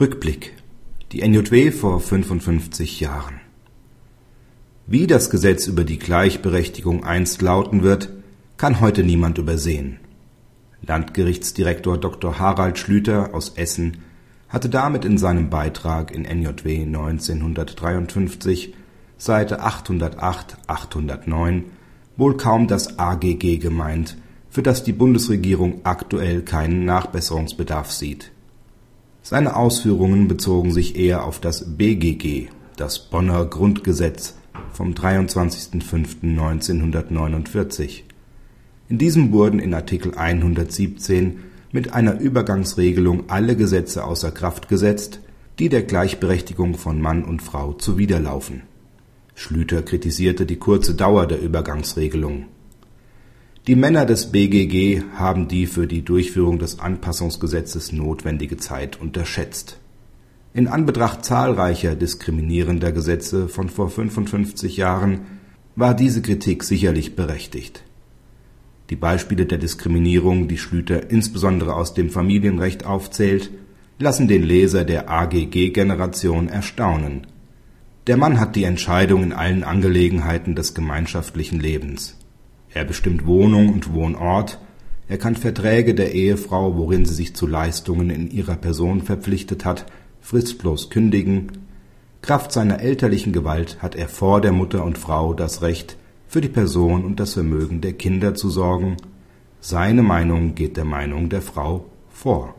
Rückblick. Die NJW vor 55 Jahren. Wie das Gesetz über die Gleichberechtigung einst lauten wird, kann heute niemand übersehen. Landgerichtsdirektor Dr. Harald Schlüter aus Essen hatte damit in seinem Beitrag in NJW 1953 Seite 808/809 wohl kaum das AGG gemeint, für das die Bundesregierung aktuell keinen Nachbesserungsbedarf sieht. Seine Ausführungen bezogen sich eher auf das BGG, das Bonner Grundgesetz vom 23.05.1949. In diesem wurden in Artikel 117 mit einer Übergangsregelung alle Gesetze außer Kraft gesetzt, die der Gleichberechtigung von Mann und Frau zuwiderlaufen. Schlüter kritisierte die kurze Dauer der Übergangsregelung. Die Männer des BGG haben die für die Durchführung des Anpassungsgesetzes notwendige Zeit unterschätzt. In Anbetracht zahlreicher diskriminierender Gesetze von vor 55 Jahren war diese Kritik sicherlich berechtigt. Die Beispiele der Diskriminierung, die Schlüter insbesondere aus dem Familienrecht aufzählt, lassen den Leser der AGG-Generation erstaunen. Der Mann hat die Entscheidung in allen Angelegenheiten des gemeinschaftlichen Lebens. Er bestimmt Wohnung und Wohnort, er kann Verträge der Ehefrau, worin sie sich zu Leistungen in ihrer Person verpflichtet hat, fristlos kündigen. Kraft seiner elterlichen Gewalt hat er vor der Mutter und Frau das Recht, für die Person und das Vermögen der Kinder zu sorgen. Seine Meinung geht der Meinung der Frau vor